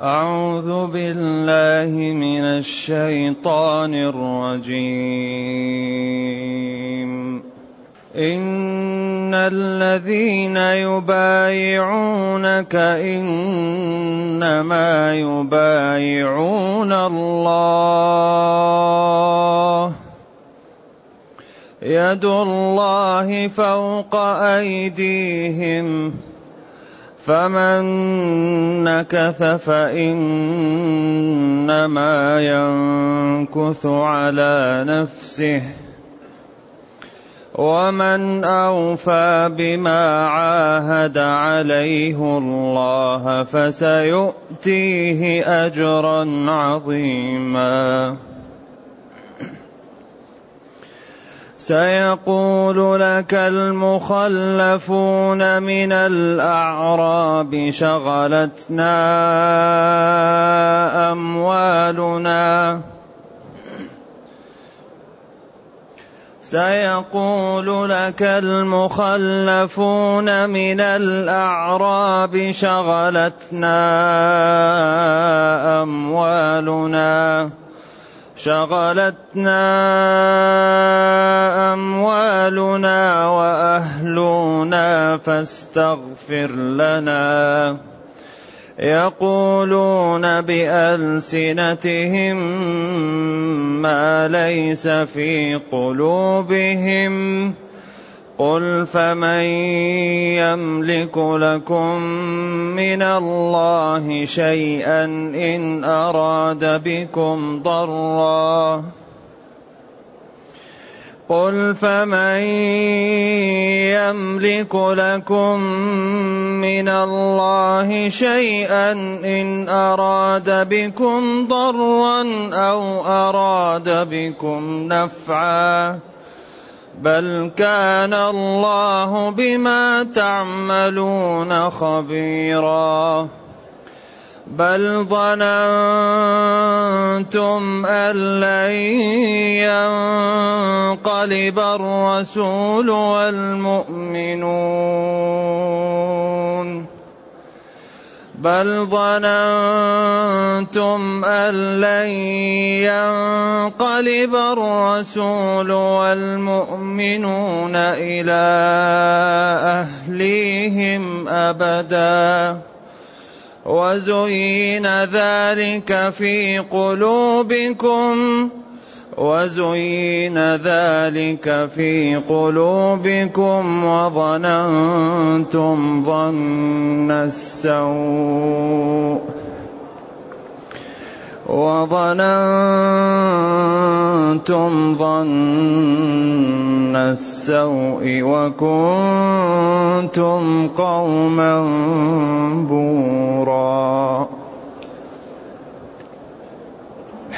أعوذ بالله من الشيطان الرجيم. إن الذين يبايعونك إنما يبايعون الله. يد الله فوق أيديهم. فمن نكث فانما ينكث على نفسه ومن اوفى بما عاهد عليه الله فسيؤتيه اجرا عظيما سيقول لك المخلفون من الأعراب شغلتنا أموالنا. سيقول لك المخلفون من الأعراب شغلتنا أموالنا. شغلتنا أموالنا وأهلنا فاستغفر لنا. يقولون بألسنتهم ما ليس في قلوبهم. قل فمن يملك لكم من الله شيئا ان اراد بكم ضرا قل فمن يملك لكم من الله شيئا ان اراد بكم ضرا أو اراد بكم نفعا بل كان الله بما تعملون خبيرا بل ظننتم ان لن ينقلب الرسول والمؤمنون بل ظننتم ان لن ينقلب الرسول والمؤمنون إلى اهليهم ابدا وزين ذلك في قلوبكم وزين ذلك في قلوبكم وظننتم ظن السوء وظننتم ظن السوء وكنتم قوما بورا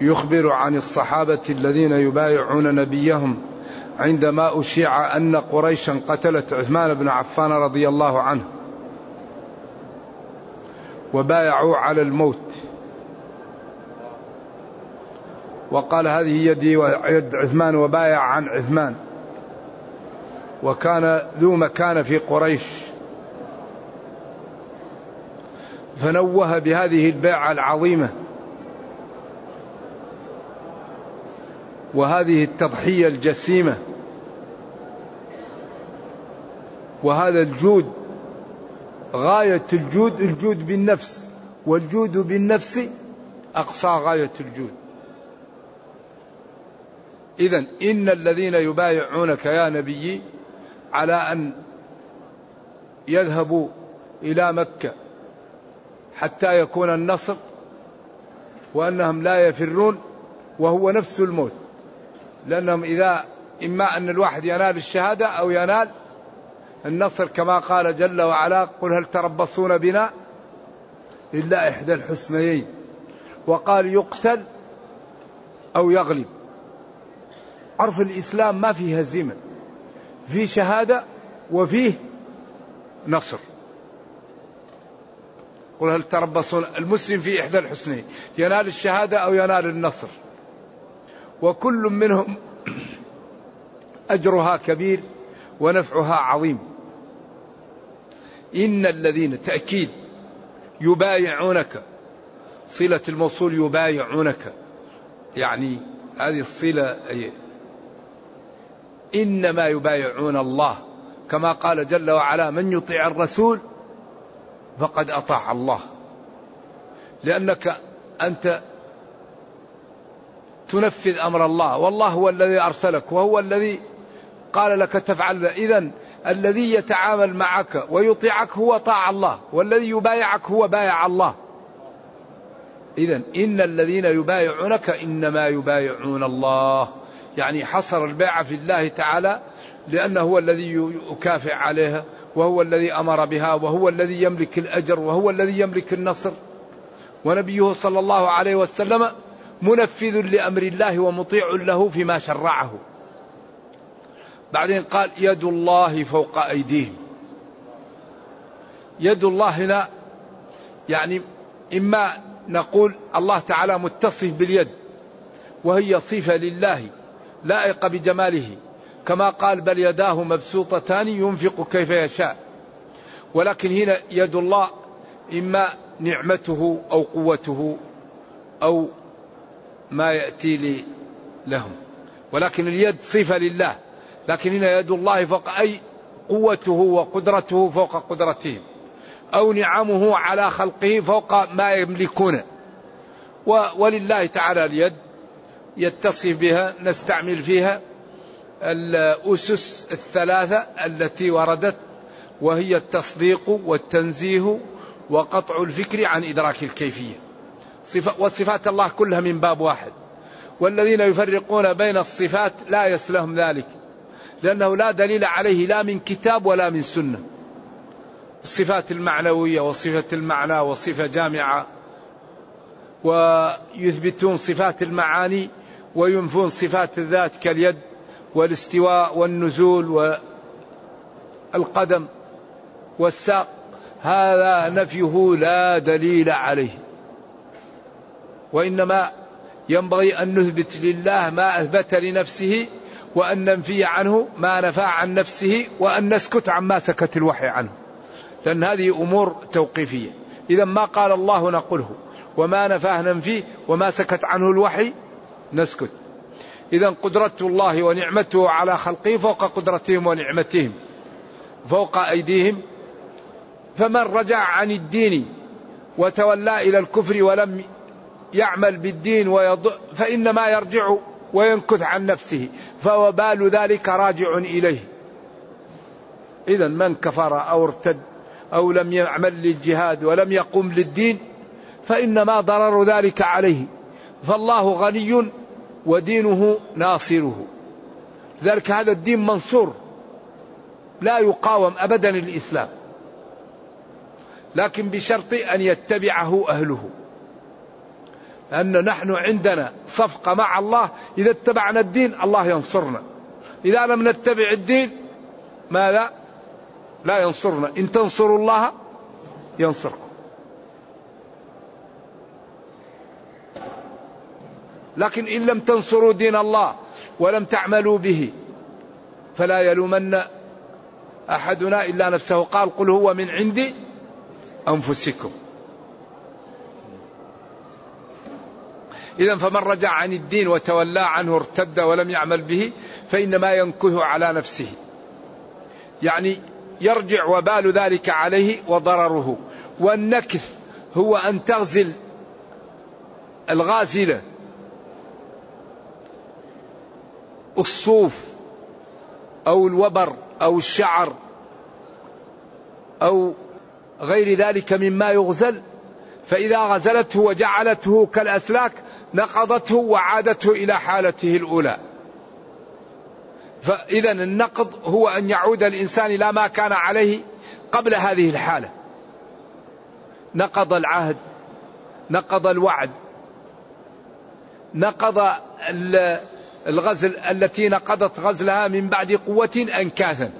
يخبر عن الصحابة الذين يبايعون نبيهم عندما أشيع أن قريشا قتلت عثمان بن عفان رضي الله عنه وبايعوا على الموت. وقال هذه يدي ويد عثمان وبايع عن عثمان. وكان ذو مكان في قريش. فنوه بهذه البيعة العظيمة. وهذه التضحية الجسيمة وهذا الجود غاية الجود الجود بالنفس والجود بالنفس أقصى غاية الجود. إذا إن الذين يبايعونك يا نبي على أن يذهبوا إلى مكة حتى يكون النصر وأنهم لا يفرون وهو نفس الموت. لأنهم إذا إما أن الواحد ينال الشهادة أو ينال النصر كما قال جل وعلا قل هل تربصون بنا إلا إحدى الحسنيين وقال يقتل أو يغلب. عرف الإسلام ما فيه هزيمة في شهادة وفيه نصر. قل هل تربصون المسلم في إحدى الحسنين ينال الشهادة أو ينال النصر. وكل منهم أجرها كبير ونفعها عظيم. إن الذين تأكيد يبايعونك صلة الموصول يبايعونك. يعني هذه الصلة إنما يبايعون الله. كما قال جل وعلا من يطيع الرسول فقد أطاع الله. لأنك أنت تنفذ أمر الله. والله هو الذي أرسلك وهو الذي قال لك تفعل. إذا الذي يتعامل معك ويطيعك هو طاع الله والذي يبايعك هو بايع الله. إذا إن الذين يبايعونك إنما يبايعون الله. يعني حصر البيع في الله تعالى لأنه هو الذي يكافئ عليها وهو الذي أمر بها وهو الذي يملك الأجر وهو الذي يملك النصر. ونبيه صلى الله عليه وسلم منفذ لأمر الله ومطيع له فيما شرعه. بعدين قال يد الله فوق أيديهم. يد الله هنا يعني إما نقول الله تعالى متصف باليد وهي صفة لله لائقة بجماله كما قال بل يداه مبسوطتان ينفق كيف يشاء. ولكن هنا يد الله إما نعمته أو قوته أو ما يأتي لي لهم. ولكن اليد صفة لله. لكن هنا يد الله فوق أي قوته وقدرته فوق قدرتهم أو نعمه على خلقه فوق ما يملكون. ولله تعالى اليد يتصف بها نستعمل فيها الأسس الثلاثة التي وردت وهي التصديق والتنزيه وقطع الفكر عن إدراك الكيفية. وصفات الله كلها من باب واحد. والذين يفرقون بين الصفات لا يسلهم ذلك. لأنه لا دليل عليه لا من كتاب ولا من سنة. الصفات المعنوية وصفة المعنى وصفة جامعة. ويثبتون صفات المعاني وينفون صفات الذات كاليد والاستواء والنزول والقدم والساق. هذا نفيه لا دليل عليه. وإنما ينبغي أن نثبت لله ما أثبت لنفسه وأن ننفي عنه ما نفى عن نفسه وأن نسكت عما سكت الوحي عنه. لأن هذه أمور توقيفية. إذا ما قال الله نقله. وما نفاه ننفيه وما سكت عنه الوحي نسكت. إذا قدرة الله ونعمته على خلقه فوق قدرتهم ونعمتهم. فوق أيديهم. فمن رجع عن الدين وتولى إلى الكفر ولم يعمل بالدين ويض... فإنما يرجع وينكث عن نفسه فوبال ذلك راجع إليه. إذا من كفر أو ارتد أو لم يعمل للجهاد ولم يقم للدين فإنما ضرر ذلك عليه. فالله غني ودينه ناصره. لذلك هذا الدين منصور لا يقاوم ابدا الإسلام. لكن بشرط أن يتبعه أهله. لأن نحن عندنا صفقة مع الله. إذا اتبعنا الدين الله ينصرنا. إذا لم نتبع الدين ماذا؟ لا ينصرنا. إن تنصروا الله ينصركم. لكن إن لم تنصروا دين الله ولم تعملوا به فلا يلومن أحدنا إلا نفسه. قال قل هو من عند أنفسكم. إذا فمن رجع عن الدين وتولى عنه ارتد ولم يعمل به فإنما ينكه على نفسه. يعني يرجع وبال ذلك عليه وضرره. والنكث هو أن تغزل الغازلة. الصوف أو الوبر أو الشعر أو غير ذلك مما يغزل. فإذا غزلته وجعلته كالأسلاك نقضته وعادته إلى حالته الأولى. فإذا النقض هو أن يعود الإنسان إلى ما كان عليه قبل هذه الحالة. نقض العهد نقض الوعد نقض الغزل التي نقضت غزلها من بعد قوة أنكاثا.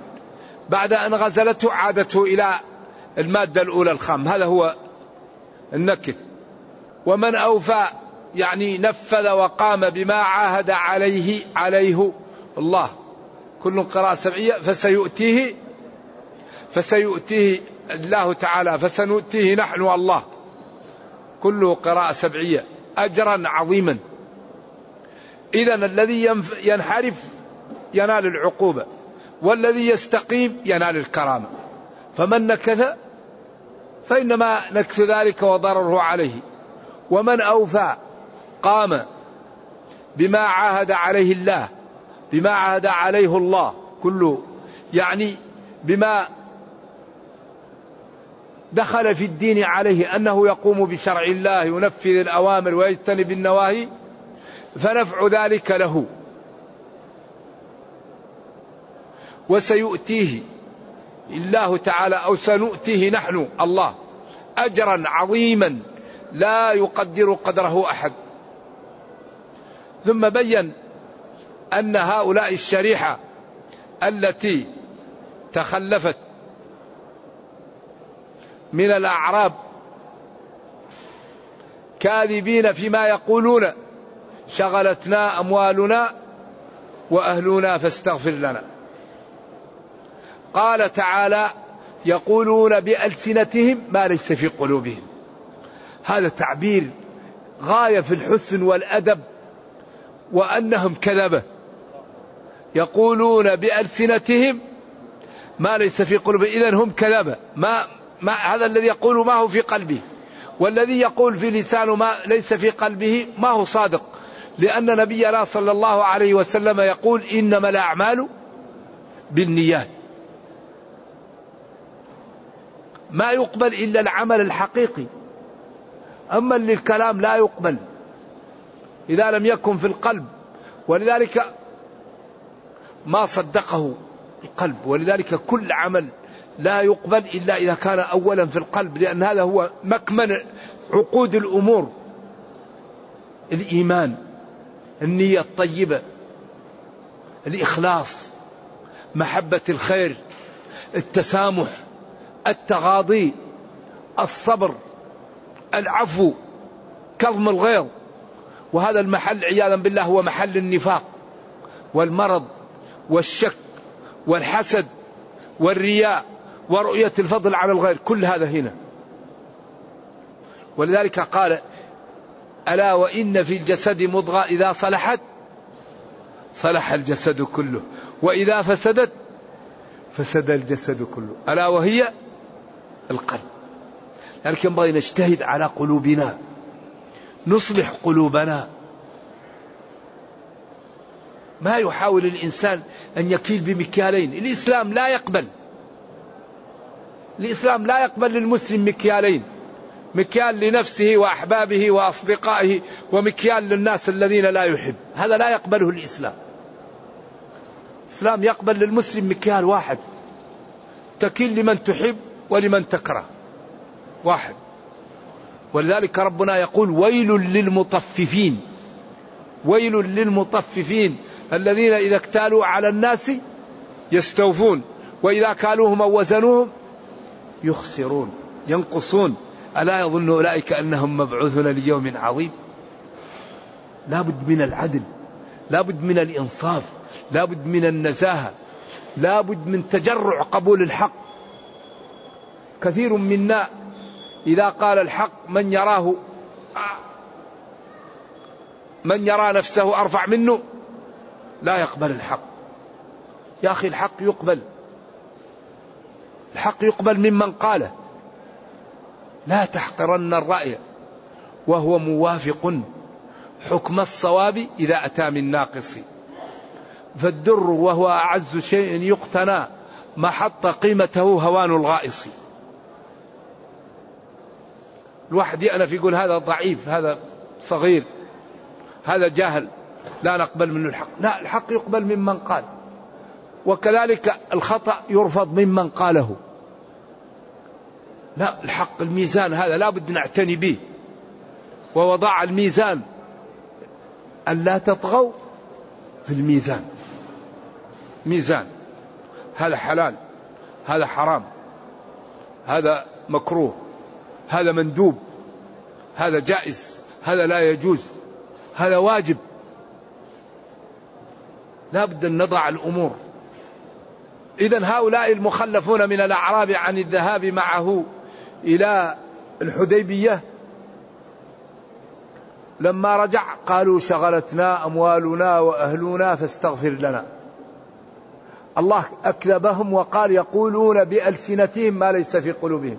بعد أن غزلته عادته إلى المادة الأولى الخام. هذا هو النكث ومن أوفى يعني نفذ وقام بما عاهد عليه عليه الله. كل قراءة سبعية فسيؤتيه فسيؤتيه الله تعالى فسنؤتيه نحن الله كله قراءة سبعية أجرا عظيما. إذا الذي ينحرف ينال العقوبة والذي يستقيم ينال الكرامة. فمن نكث فإنما نكث ذلك وضرره عليه. ومن أوفى قام بما عاهد عليه الله بما عاهد عليه الله كله يعني بما دخل في الدين عليه أنه يقوم بشرع الله ينفذ الأوامر ويجتنب النواهي فنفع ذلك له. وسيؤتيه الله تعالى أو سنؤتيه نحن الله اجرا عظيما لا يقدر قدره أحد. ثم بين أن هؤلاء الشريحة التي تخلفت من الأعراب كاذبين فيما يقولون شغلتنا أموالنا وأهلنا فاستغفر لنا. قال تعالى يقولون بألسنتهم ما ليس في قلوبهم. هذا تعبير غاية في الحسن والأدب. وأنهم كذبه يقولون بألسنتهم ما ليس في قلوبهم اذا هم كذبه ما ما هذا الذي يقول ما هو في قلبه. والذي يقول في لسانه ما ليس في قلبه ما هو صادق. لأن نبينا صلى الله عليه وسلم يقول إنما الأعمال بالنيات. ما يقبل إلا العمل الحقيقي. أما للكلام لا يقبل. إذا لم يكن في القلب ولذلك ما صدقه القلب ولذلك كل عمل لا يقبل إلا إذا كان أولا في القلب لأن هذا هو مكمن عقود الأمور. الإيمان النية الطيبة الإخلاص محبة الخير التسامح التغاضي الصبر العفو كظم الغيظ. وهذا المحل عياذا بالله هو محل النفاق والمرض والشك والحسد والرياء ورؤية الفضل على الغير كل هذا هنا. ولذلك قال ألا وإن في الجسد مضغة إذا صلحت؟ صلح الجسد كله وإذا فسدت فسد الجسد كله. ألا وهي القلب. لكن ينبغي نجتهد على قلوبنا. نصلح قلوبنا. ما يحاول الإنسان أن يكيل بمكيالين. الإسلام لا يقبل. الإسلام لا يقبل للمسلم مكيالين. مكيال لنفسه وأحبابه وأصدقائه ومكيال للناس الذين لا يحب. هذا لا يقبله الإسلام. الإسلام يقبل للمسلم مكيال واحد. تكيل لمن تحب ولمن تكره. واحد. ولذلك ربنا يقول ويل للمطففين ويل للمطففين الذين إذا اكتالوا على الناس يستوفون وإذا كالوهم أو وزنوهم يخسرون ينقصون. ألا يظن أولئك أنهم مبعوثون ليوم عظيم؟ لا بد من العدل لا بد من الإنصاف لا بد من النزاهة لا بد من تجرع قبول الحق. كثير منا إذا قال الحق من يراه من يرى نفسه أرفع منه لا يقبل الحق. يا أخي الحق يقبل. الحق يقبل ممن قاله. لا تحقرن الرأي وهو موافق حكم الصواب إذا أتى من ناقص. فالدر وهو أعز شيء يقتنى محط قيمته هوان الغائص. الواحد يأنف يقول هذا ضعيف هذا صغير هذا جاهل لا نقبل منه الحق. لا الحق يقبل ممن قال. وكذلك الخطأ يرفض ممن قاله. لا الحق الميزان هذا لا بد نعتني به. ووضع الميزان. أن لا تطغوا في الميزان. ميزان. هذا حلال هذا حرام هذا مكروه. هذا مندوب هذا جائز هذا لا يجوز هذا واجب. لا بد أن نضع الأمور. إذا هؤلاء المخلفون من الأعراب عن الذهاب معه إلى الحديبية لما رجع قالوا شغلتنا أموالنا وأهلنا فاستغفر لنا. الله أكذبهم وقال يقولون بألسنتهم ما ليس في قلوبهم.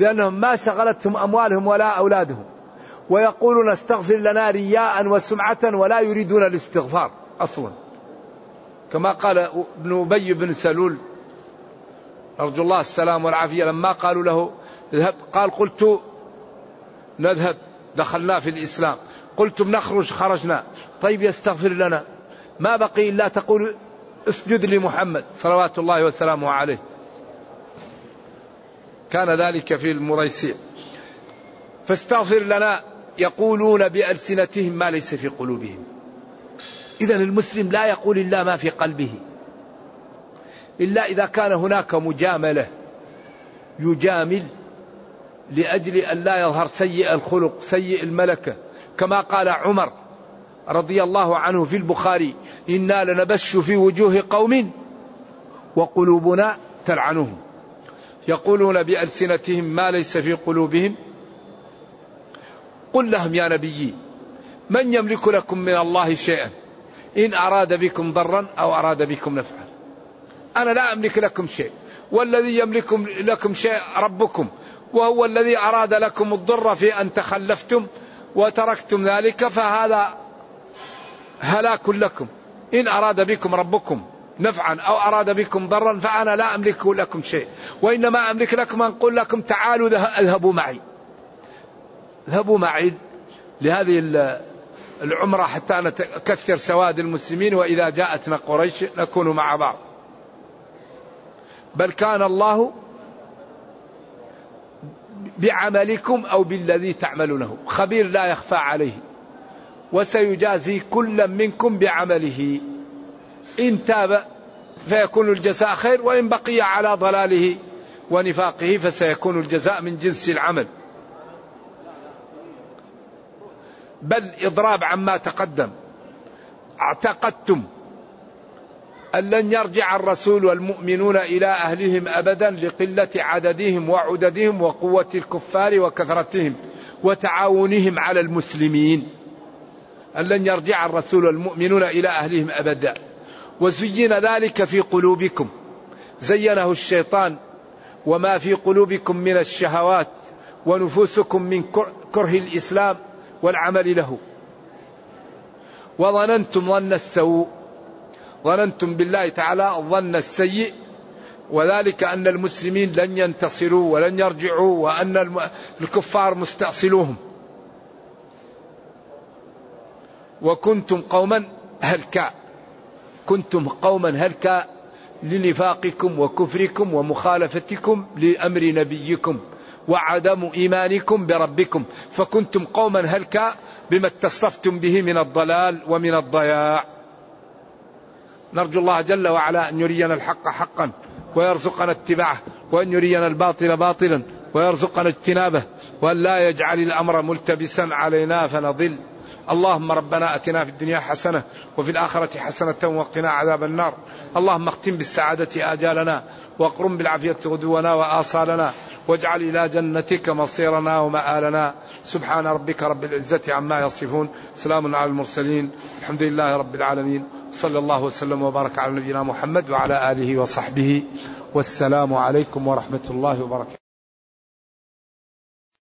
لأنهم ما شغلتهم أموالهم ولا أولادهم. ويقولون استغفر لنا رياء وسمعة ولا يريدون الاستغفار أصلا. كما قال ابن أبي بن سلول أرجو الله السلام والعافية لما قالوا له اذهب قال قلت نذهب دخلنا في الإسلام. قلتم نخرج خرجنا. طيب يستغفر لنا. ما بقي إلا تقول اسجد لمحمد صلوات الله وسلامه عليه. كان ذلك في المريسيع فاستغفر لنا يقولون بألسنتهم ما ليس في قلوبهم. إذا المسلم لا يقول إلا ما في قلبه. إلا إذا كان هناك مجاملة يجامل لأجل أن لا يظهر سيء الخلق سيء الملكة. كما قال عمر رضي الله عنه في البخاري إنا لنبش في وجوه قوم وقلوبنا تلعنهم. يقولون بألسنتهم ما ليس في قلوبهم؟ قل لهم يا نبي من يملك لكم من الله شيئا؟ إن أراد بكم ضرا أو أراد بكم نفعا. أنا لا أملك لكم شيء. والذي يملك لكم شيء ربكم وهو الذي أراد لكم الضر في أن تخلفتم وتركتم ذلك فهذا هلاك لكم. إن أراد بكم ربكم. نفعا أو أراد بكم ضرا فأنا لا أملك لكم شيء. وإنما أملك لكم أن أقول لكم تعالوا اذهبوا معي. اذهبوا معي لهذه العمرة حتى نكثر سواد المسلمين وإذا جاءتنا قريش نكون مع بعض. بل كان الله بعملكم أو بالذي تعملونه. خبير لا يخفى عليه. وسيجازي كل منكم بعمله. إن تاب فيكون الجزاء خير وإن بقي على ضلاله ونفاقه فسيكون الجزاء من جنس العمل. بل إضراب عما تقدم. اعتقدتم أن لن يرجع الرسول والمؤمنون إلى أهلهم أبدا لقلة عددهم وعددهم وقوة الكفار وكثرتهم وتعاونهم على المسلمين. أن لن يرجع الرسول والمؤمنون إلى أهلهم أبدا. وزين ذلك في قلوبكم. زينه الشيطان وما في قلوبكم من الشهوات ونفوسكم من كره الإسلام والعمل له. وظننتم ظن السوء. ظننتم بالله تعالى الظن السيء. وذلك أن المسلمين لن ينتصروا ولن يرجعوا وأن الكفار مستأصلوهم. وكنتم قوما هلكا كنتم قوما هلكا لنفاقكم وكفركم ومخالفتكم لأمر نبيكم وعدم إيمانكم بربكم. فكنتم قوما هلكا بما اتصفتم به من الضلال ومن الضياع. نرجو الله جل وعلا أن يرينا الحق حقا ويرزقنا اتباعه وأن يرينا الباطل باطلا ويرزقنا اجتنابه وأن لا يجعل الأمر ملتبسا علينا فنضل. اللهم ربنا اتنا في الدنيا حسنة وفي الآخرة حسنة وقنا عذاب النار. اللهم اختم بالسعادة آجالنا واقرم بالعافية غدونا وآصالنا واجعل إلى جنتك مصيرنا ومآلنا. سبحان ربك رب العزة عما يصفون. سلام على المرسلين. الحمد لله رب العالمين. صلى الله وسلم وبارك على نبينا محمد وعلى آله وصحبه. والسلام عليكم ورحمة الله وبركاته.